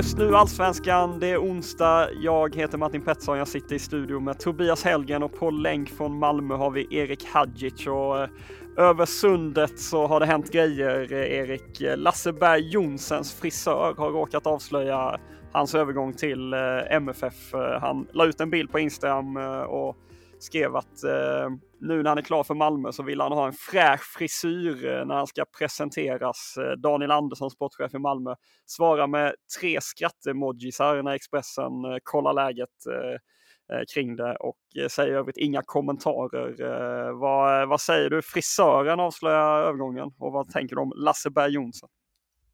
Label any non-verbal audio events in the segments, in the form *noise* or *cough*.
Just nu Allsvenskan, det är onsdag. Jag heter Martin Pettersson, jag sitter i studio med Tobias Helgen och på länk från Malmö har vi Erik Hadjic och eh, över sundet så har det hänt grejer, eh, Erik. Lasse Berg Jonsens frisör har råkat avslöja hans övergång till eh, MFF. Han la ut en bild på Instagram och skrev att eh, nu när han är klar för Malmö så vill han ha en fräsch frisyr eh, när han ska presenteras. Eh, Daniel Andersson, sportchef i Malmö, svarar med tre skrattemojisar när Expressen eh, kollar läget eh, eh kring det och säger övrigt inga kommentarer. Vad, vad säger du? Frisören avslöjar övergången och vad tänker du om Lasse Berg Jonsson?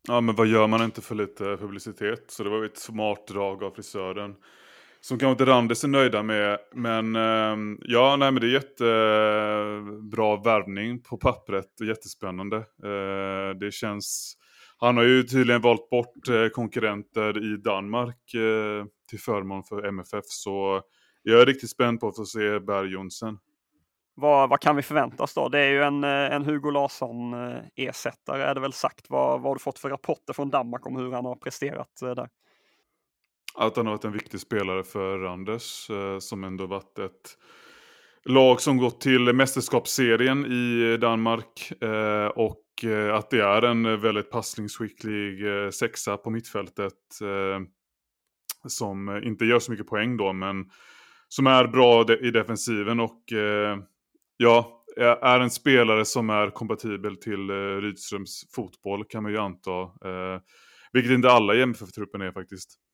Ja, men vad gör man inte för lite publicitet? Så det var ett smart drag av frisören som kanske inte Randers är nöjda med. Men eh, ja, nej men det är jättebra värvning på pappret och jättespännande. Eh, det känns... Han har ju tydligen valt bort eh, konkurrenter i Danmark eh, till förmån för MFF. Så jag är riktigt spänd på att få se Berg Jonsen. Vad, vad kan vi förvänta oss då? Det är ju en, eh, en Hugo Larsson-ersättare eh, är det väl sagt. Vad, vad har du fått för rapporter från Danmark om hur han har presterat eh, där? Att han har varit en viktig spelare för Randers eh, som ändå varit ett lag som gått till mästerskapsserien i Danmark eh, och eh, att det är en väldigt passningsskicklig sexa på mittfältet som inte gör så mycket poäng då men som är bra i defensiven och ja, är en spelare som är kompatibel till Rydströms fotboll kan man ju anta. vilket inte alla i MFF-truppen är faktiskt.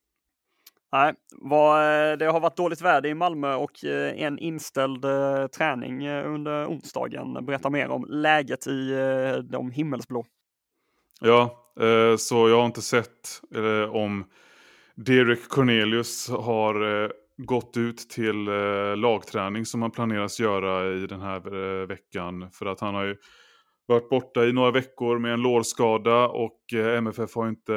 Nej, vad, eh, det har varit dåligt väder i Malmö och eh, en inställd eh, träning under onsdagen. Berätta mer om läget i de himmelsblå. Ja, så jag har inte sett om Derek Cornelius har gått ut till lagträning som han planeras göra i den här veckan. För att han har ju varit borta i några veckor med en lårskada och MFF har inte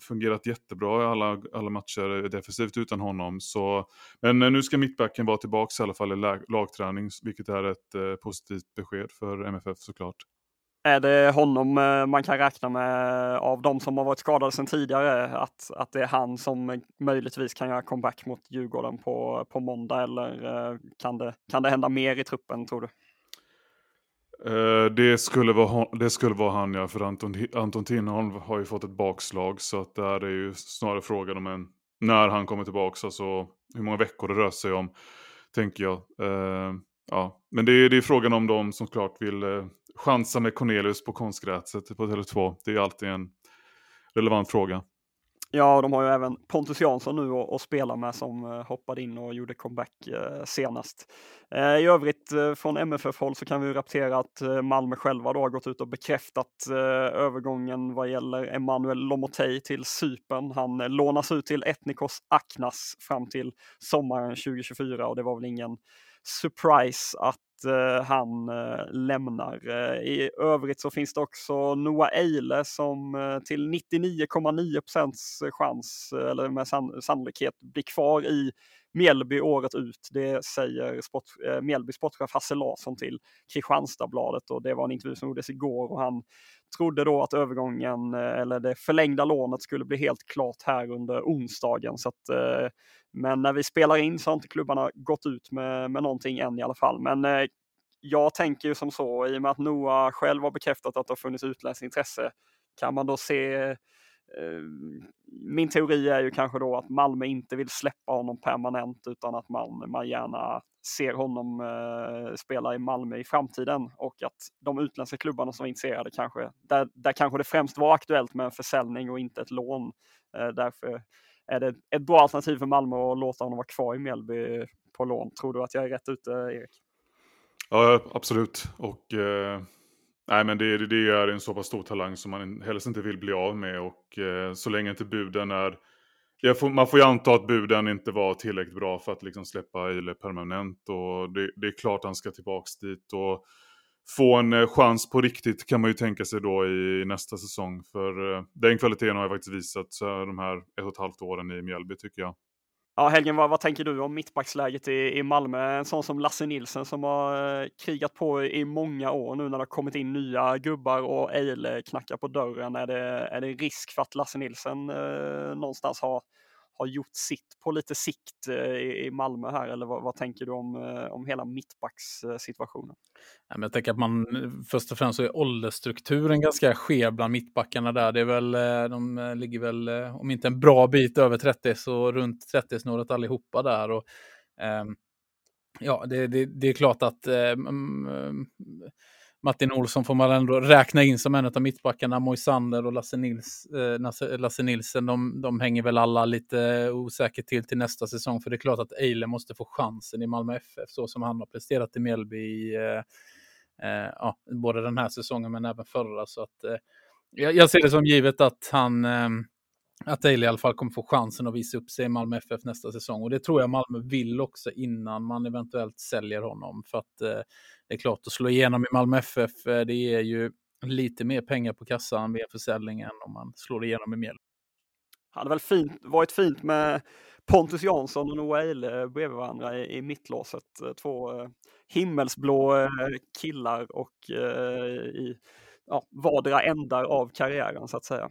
fungerat jättebra i alla, alla matcher defensivt utan honom. Så, men eh, nu ska mittbacken vara tillbaka i alla fall i lag, lagträning, vilket är ett eh, positivt besked för MFF såklart. Är det honom eh, man kan räkna med av de som har varit skadade sedan tidigare, att, att det är han som möjligtvis kan göra comeback mot Djurgården på, på måndag eller eh, kan det, kan det hända mer i truppen tror du? Eh, det, skulle vara, det skulle vara han ja, för Anton, Anton Tinnerholm har ju fått ett bakslag så att där är ju snarare frågan om en, när han kommer tillbaka, alltså hur många veckor det rör sig om, tänker jag. Eh, ja. Men det är, det är frågan om de som klart vill eh, chansa med Cornelius på konstgräset på Tele2. Det är alltid en relevant fråga. Ja, de har ju även Pontus Jansson nu att spela med som eh, hoppade in och gjorde comeback eh, senast. Eh, I övrigt från MFF-håll så kan vi rapportera att Malmö själva då har gått ut och bekräftat övergången vad gäller Emanuel Lomotey till Sypen. Han lånas ut till Etnikos Aknas fram till sommaren 2024 och det var väl ingen surprise att Eh, han eh, lämnar. Eh, I övrigt så finns det också Noah Eile som eh, till 99,9 chans, eh, eller med sannolikhet, blir kvar i Mjällby året ut. Det säger sport, eh, Mjällby sportchef Hasse Larsson till Kristianstadsbladet och det var en intervju som gjordes igår och han trodde då att övergången eh, eller det förlängda lånet skulle bli helt klart här under onsdagen. Så att, eh, men när vi spelar in så har inte klubbarna gått ut med, med någonting än i alla fall. Men eh, jag tänker ju som så, i och med att Noah själv har bekräftat att det har funnits utländskt intresse, kan man då se Eh, Eh, min teori är ju kanske då att Malmö inte vill släppa honom permanent utan att man, man gärna ser honom eh, spela i Malmö i framtiden och att de utländska klubbarna som är intresserade kanske, där, där kanske det främst var aktuellt med en försäljning och inte ett lån. Eh, därför är det ett bra alternativ för Malmö att låta honom vara kvar i Mjällby på lån. Tror du att jag är rätt ute, Erik? Ja, absolut. Och eh, Nej, men det, det är en så pass stor talang som man helst inte vill bli av med och eh, så länge inte buden är... Får, man får ju anta att buden inte var tillräckligt bra för att liksom släppa Ile permanent och det, det, är klart han ska tillbaks dit och få en eh, chans på riktigt kan man ju tänka sig då i, i nästa säsong. För eh, den kvaliteten har jag faktiskt visat så de här ett och ett halvt åren i Mjällby tycker jag. Ja, Helgen, vad, vad, tänker du om mittbacksläget i, i Malmö? En sån som Lasse Nilsson som har eh, krigat på i många år nu när det har kommit in nya gubbar och Eile knackar på dörren. Är det, är det risk för att Lasse Nilsson eh, någonstans har, har gjort sitt på lite sikt eh, i Malmö här eller vad, vad tänker du om, eh, om hela mittbackssituationen? Jag tänker att man först och främst så är åldersstrukturen ganska skev bland mittbackarna där. Det är väl, eh, de ligger väl, om inte en bra bit över 30, så runt 30-snåret allihopa där. Och, eh, ja, det, det, det, är klart att eh, Martin Olsson får man ändå räkna in som en av mittbackarna. Moisander och Lasse, Nils, eh, Lasse Nilsen, de, de, hänger väl alla lite osäkert till till nästa säsong. För det är klart att Eile måste få chansen i Malmö FF, så som han har presterat i Mjällby, eh, eh, ja, både den här säsongen men även förra. Så att, eh, jag, jag, ser det som givet att han eh, att Daley i alla fall kommer få chansen att visa upp sig i Malmö FF nästa säsong. Och det tror jag Malmö vill också innan man eventuellt säljer honom. För att eh, det är klart, att slå igenom i Malmö FF, eh, det är ju lite mer pengar på kassan vid försäljningen om man slår igenom i Mjällby. Det hade väl fint, varit fint med Pontus Jansson och Noah Eile eh, bredvid varandra i, i mittlåset. Eh, två eh, himmelsblå eh, killar och eh, i ja, vardera ändar av karriären så att säga.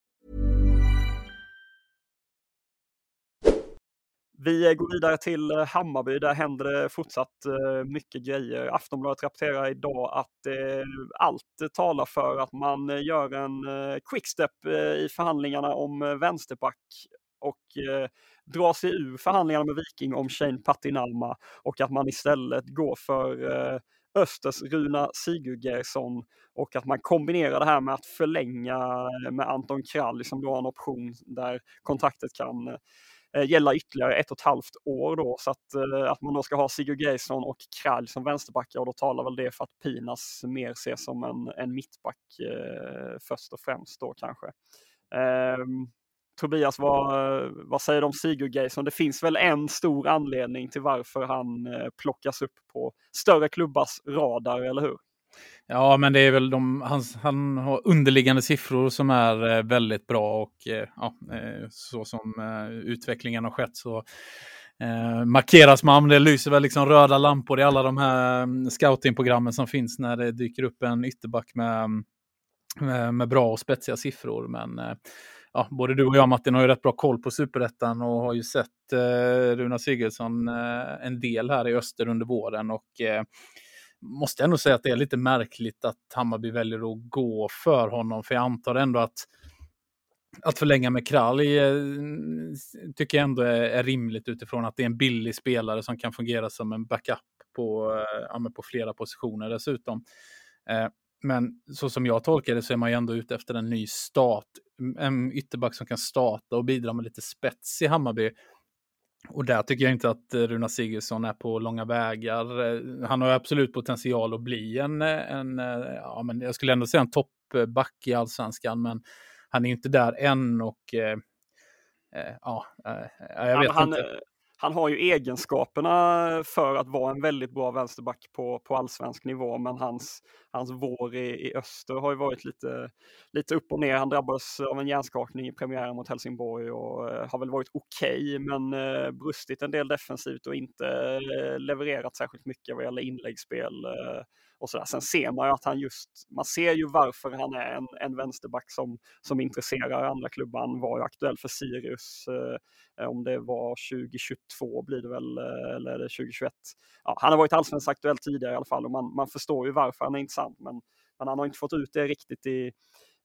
Vi går vidare till eh, Hammarby. Där händer det fortsatt eh, mycket grejer. Aftonbladet rapporterar idag att eh, allt talar för att man gör en quickstep i förhandlingarna om vänsterback och drar sig ur förhandlingarna med Viking om Shane Patinama och att man istället går för Östers Runa Sigurgersson och att man kombinerar det här med att förlänga med Anton Krall som då har en option där kontraktet kan Eh, gälla ytterligare ett och ett halvt år då. Så att, eh, att man då ska ha Sigurd Geirsson och Kralj som vänsterbackar och då talar väl det för att Pinas mer ses som en, en mittback eh, först och främst då kanske. Eh, Tobias, vad, vad säger du om Sigurd Geirsson? Det finns väl en stor anledning till varför han eh, plockas upp på större klubbars radar, eller hur? Ja, men det är väl de, han, han har underliggande siffror som är eh, väldigt bra och eh, ja, eh, så som eh, utvecklingen har skett så eh, markeras man. Det lyser väl liksom röda lampor i alla de här mm, scoutingprogrammen som finns när det dyker upp en ytterback med, med, med bra och spetsiga siffror. Men eh, ja, både du och jag Martin har ju rätt bra koll på superettan och har ju sett eh, Runa Sigurdsson eh, en del här i öster under våren. och eh, måste jag nog säga att det är lite märkligt att Hammarby väljer att gå för honom. För jag antar ändå att att förlänga med Kralj mm, tycker jag ändå är, är, rimligt utifrån att det är en billig spelare som kan fungera som en backup på, eh, ja, på flera positioner dessutom. Eh, men så som jag tolkar det så är man ju ändå ute efter en ny start, en ytterback som kan starta och bidra med lite spets i Hammarby. Och där tycker jag inte att Runa Sigurdsson är på långa vägar. Han har absolut potential att bli en, en ja, men jag skulle ändå säga en toppback i allsvenskan, men han är inte där än och eh, eh ja, eh, jag vet ja, han, inte. Han har ju egenskaperna för att vara en väldigt bra vänsterback på, på allsvensk nivå, men hans, hans vår i, i öster har ju varit lite, lite upp och ner. Han drabbades av en hjärnskakning i premiären mot Helsingborg och eh, har väl varit okej, okay, men eh, brustit en del defensivt och inte eh, levererat särskilt mycket vad gäller inläggsspel. Och så där. Sen ser man ju att han just, man ser ju varför han är en, en vänsterback som, som intresserar andra klubbar. Han var ju aktuell för Sirius, eh, om det var 2022 blir det väl, eh, eller 2021. Ja, han har varit allsvensk aktuell tidigare i alla fall och man, man förstår ju varför han är intressant, men, men han har inte fått ut det riktigt i,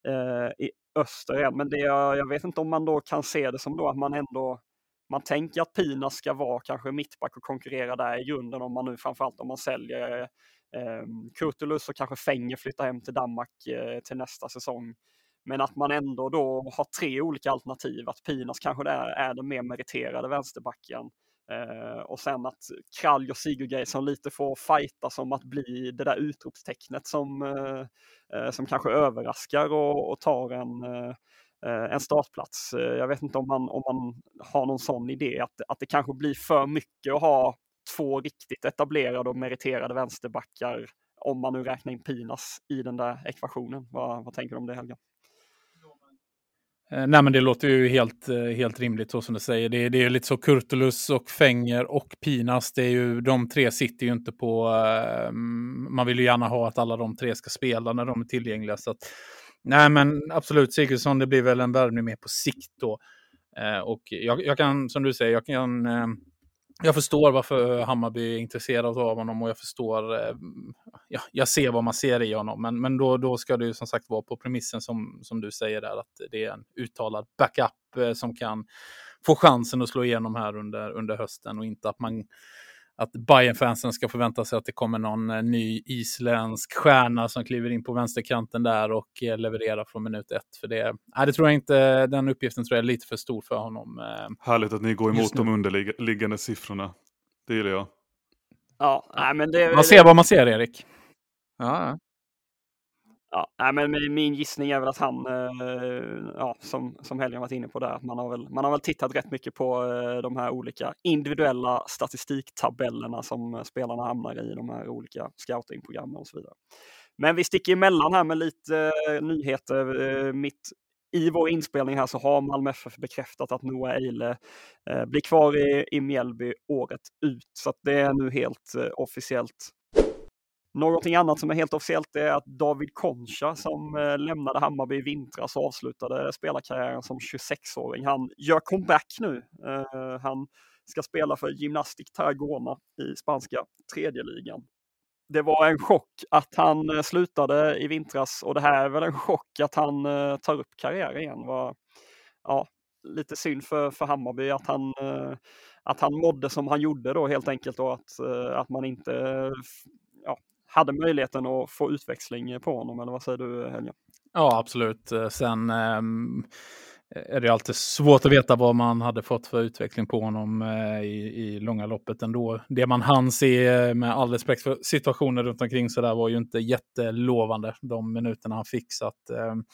eh, i öster än. Men det, jag vet inte om man då kan se det som då att man ändå man tänker att Pina ska vara kanske mittback och konkurrera där i grunden om man nu framförallt om man säljer Ehm, Kurtulus och kanske Fenger flyttar hem till Danmark eh, till nästa säsong. Men att man ändå då har tre olika alternativ, att Pinas kanske är, är den mer meriterade vänsterbacken. Eh, och sen att Kralj och Sigurdsson lite får fighta som att bli det där utropstecknet som, eh, eh som kanske överraskar och, och tar en, eh, eh en startplats. Eh, jag vet inte om man, om man har någon sån idé, att, att det kanske blir för mycket att ha två riktigt etablerade och meriterade vänsterbackar om man nu räknar in Pinas i den där ekvationen. Vad, vad tänker du om det Helga? Eh, nej, men det låter ju helt, eh, helt rimligt så som du säger. Det, det är lite så Kurtulus och Fänger och Pinas. Det är ju, de tre sitter ju inte på... Eh, man vill ju gärna ha att alla de tre ska spela när de är tillgängliga. Så att, nej, men absolut, Sigurdsson, det blir väl en värvning mer på sikt då. Eh, och jag, jag, kan, som du säger, jag kan... eh, jag förstår varför Hammarby är intresserad av honom och jag förstår, eh, ja, jag ser vad man ser i honom. Men, men då, då ska det ju som sagt vara på premissen som, som du säger där, att det är en uttalad backup eh, som kan få chansen att slå igenom här under, under hösten och inte att man att Bayern-fansen ska förvänta sig att det kommer någon eh, ny isländsk stjärna som kliver in på vänsterkanten där och eh, levererar från minut ett. För det, nej, det tror jag inte, den uppgiften tror jag är lite för stor för honom. Eh, Härligt att ni går emot de underliggande siffrorna. Det gillar jag. Ja, nej, men det, man ser vad man ser, Erik. Ja, Ja, men min gissning är väl att han, eh, ja, som, som Helgen varit inne på där, man har väl, man har väl tittat rätt mycket på eh, de här olika individuella statistiktabellerna som spelarna hamnar i, de här olika scoutingprogrammen och så vidare. Men vi sticker emellan här med lite eh, nyheter. Mitt i vår inspelning här så har Malmö FF bekräftat att Noah Eile blir kvar i, i Mjällby året ut. Så det är nu helt officiellt. Någonting annat som är helt officiellt är att David Concha som eh, lämnade Hammarby i vintras och avslutade spelarkarriären som 26-åring, han gör comeback nu. Eh, han ska spela för Gymnastic Tarragona i spanska tredje ligan. Det var en chock att han eh, slutade i vintras och det här är väl en chock att han tar upp karriären igen. Var, ja, lite synd för, för Hammarby att han, att han mådde som han gjorde då helt enkelt och att, att man inte ja, hade möjligheten att få utväxling på honom, eller vad säger du Helge? Ja, absolut. Eh, sen um är det alltid svårt att veta vad man hade fått för utveckling på honom eh, i, i långa loppet ändå. Det man hann se eh, med all respekt för situationen runt omkring så där var ju inte jättelovande de minuterna han fick. Så att, ehm,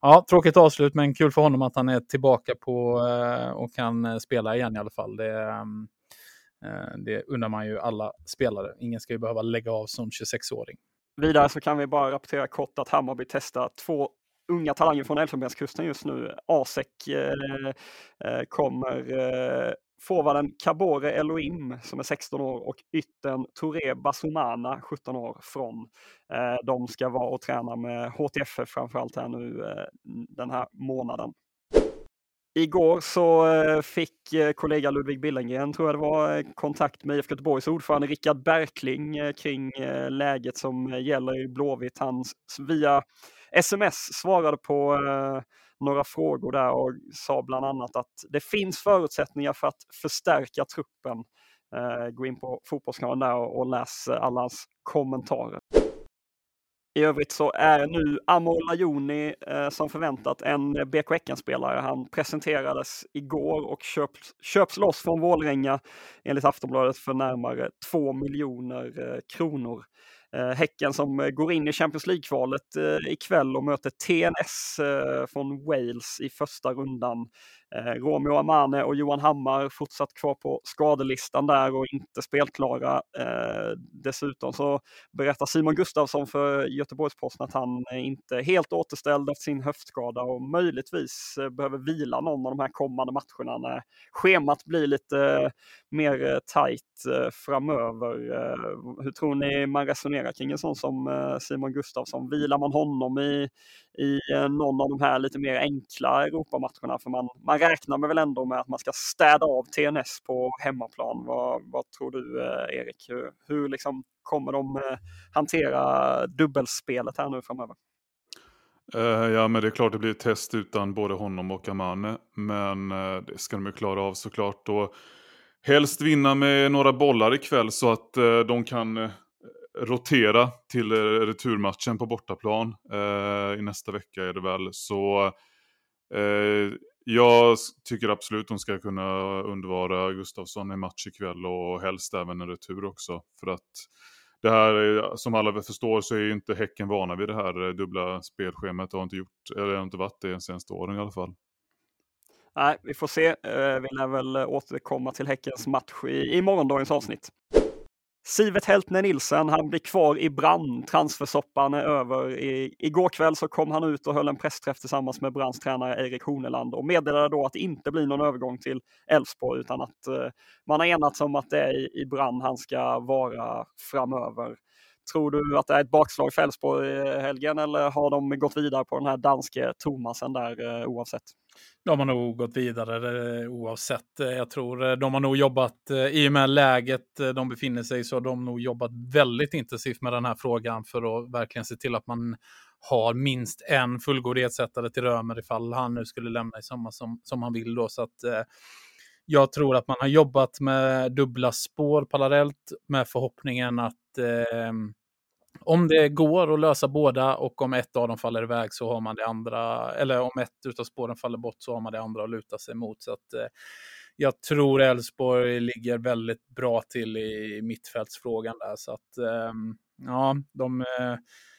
ja, tråkigt avslut, men kul för honom att han är tillbaka på och kan spela igen i alla fall. Det, ehm, Eh, det undrar man ju alla spelare. Ingen ska ju behöva lägga av som 26-åring. Vidare så kan vi bara rapportera kort att Hammarby testar två unga talanger från Elfenbenskusten just nu. Asek eh, eh kommer eh, forwarden Kabore Elohim som är 16 år och ytten Touré Basumana 17 år från. Eh, de ska vara och träna med HTF framförallt här nu eh, den här månaden. Igår så eh, fick eh, kollega Ludvig Billengren, tror jag det var, eh, kontakt med IFK Göteborgs ordförande Rickard Berkling kring läget som gäller i Blåvitt. Han via sms svarade på några frågor där och sa bland annat att det finns förutsättningar för att förstärka truppen. Gå in på Fotbollskanalen där och läs alla hans kommentarer. I övrigt så är nu Amor Lajoni eh, som förväntat en BK Häcken-spelare. Han presenterades igår och köps, köps loss från Vålränga enligt Aftonbladet för närmare 2 miljoner eh, kronor. Eh, häcken som går in i Champions League-kvalet eh, ikväll och möter TNS eh, från Wales i första rundan. Eh, Romeo Amane och Johan Hammar fortsatt kvar på skadelistan där och inte spelklara. Eh, dessutom så berättar Simon Gustafsson för Göteborgs-Posten att han är inte helt återställd efter sin höftskada och möjligtvis eh, behöver vila någon av de här kommande matcherna när schemat blir lite mer eh, tajt eh, framöver. Hur tror ni man resonerar kring en sån som Simon Gustafsson? Vilar man honom i, i eh, någon av de här lite mer enkla Europamatcherna? För man, man räknar med väl ändå med att man ska städa av TNS på hemmaplan. Vad, vad tror du eh, Erik? Hur, hur liksom kommer de eh, hantera dubbelspelet här nu framöver? Ja, men det är klart det blir ett test utan både honom och Amane. Men det ska de ju klara av såklart. Och helst vinna med några bollar ikväll så att de kan rotera till eh, returmatchen på bortaplan. Eh, I nästa vecka är det väl. Så eh, jag tycker absolut de ska kunna undvara Gustafsson i match ikväll och helst även en retur också. För att det här, eh, som alla väl förstår så är ju inte Häcken vana vid det här eh, dubbla spelschemat. Det har inte, gjort, eller har inte varit det de senaste åren i alla fall. Nej, vi får se. Vi lär väl återkomma till Häckens match i, i morgondagens avsnitt. Sivet Heltner Nilsen, han blir kvar i brand. Transfersoppan är över. I, igår kväll så kom han ut och höll en pressträff tillsammans med Brands tränare Erik Horneland och meddelade då att det inte blir någon övergång till Elfsborg utan att eh, man har enats om att det är i, i brand han ska vara framöver. Tror du att det är ett bakslag för Elfsborg i helgen eller har de gått vidare på den här danske Thomasen där eh, oavsett? De har nog gått vidare eh, oavsett. Jag tror eh, de har nog jobbat, i och med läget de befinner sig i, så har de nog jobbat väldigt intensivt med den här frågan för att verkligen se till att man har minst en fullgod ersättare till Römer ifall han nu skulle lämna i sommar som, som han vill då. Så att jag tror att man har jobbat med dubbla spår parallellt med förhoppningen att eh, om det går att lösa båda och om ett av dem faller iväg så har man det andra, eller om ett utav spåren faller bort så har man det andra att luta sig mot. Så att, eh, jag tror Elfsborg ligger väldigt bra till i mittfältsfrågan där. Så att, eh, ja, de, eh,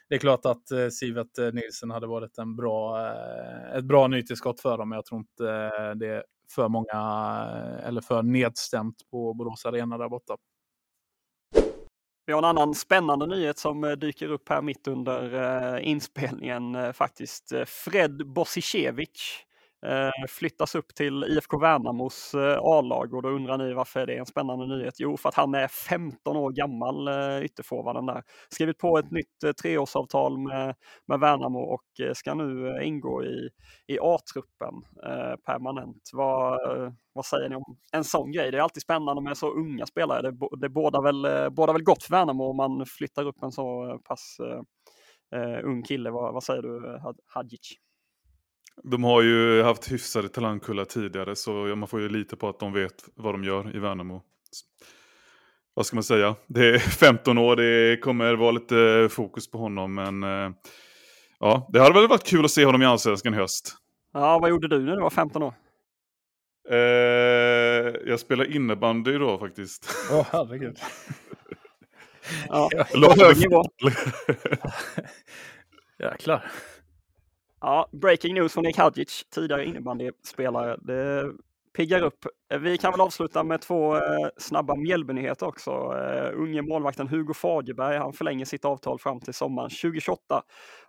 det är klart att eh, Sivet eh, Nilsson hade varit en bra, eh, ett bra nytillskott för dem, men jag tror inte eh, det är för många, eh, eller för nedstämt på Borås Arena där borta. Vi har en annan spännande nyhet som eh, dyker upp här mitt under eh, inspelningen eh, faktiskt. Fred Bosicevic Eh, flyttas upp till IFK Värnamos eh, A-lag och då undrar ni varför det är en spännande nyhet? Jo, för att han är 15 år gammal, eh, ytterforwarden där. Skrivit på ett nytt treårsavtal med, med Värnamo och ska nu ingå i, i A-truppen permanent. Vad, vad säger ni om en sån grej? Det är alltid spännande med så unga spelare. Det, det bådar väl, båda väl gott för Värnamo om man flyttar upp en så pass eh, ung kille. Vad, vad säger du eh, Had- Hadjic? De har ju haft hyfsade talangkullar tidigare så man får ju lita på att de vet vad de gör i Värnamo. Vad ska man säga? Det är *laughs* 15 år, det kommer vara lite fokus på honom men eh, ja, det hade väl varit kul att se honom i Allsvenskan i höst. Ja, vad gjorde du när du var 15 år? Eh, jag spelar innebandy då faktiskt. Åh, *laughs* herregud. Ja, hög nivå. *laughs* Jäklar. Ja, breaking news från Nick Hadjic, tidigare innebandyspelare. Det piggar upp. Eh, vi kan väl avsluta med två eh, snabba Mjällbynyheter också. Eh, unge målvakten Hugo Fagerberg, han förlänger sitt avtal fram till sommaren 2028.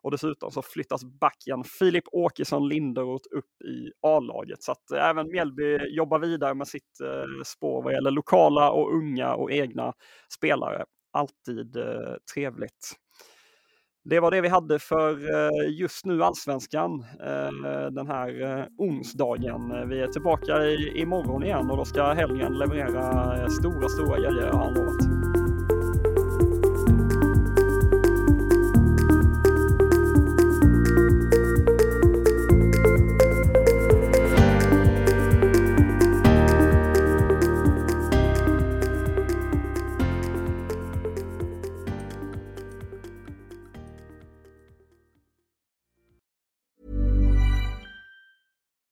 Och dessutom så flyttas backen Filip Åkesson Linderoth upp i A-laget. Så att eh, även Mjällby jobbar vidare med sitt eh, spår vad gäller lokala och unga och egna spelare. Alltid eh, trevligt. Det var det vi hade för eh, just nu Allsvenskan eh, den här eh, onsdagen. Vi är tillbaka i, imorgon igen och då ska helgen leverera stora, stora grejer har han lovat.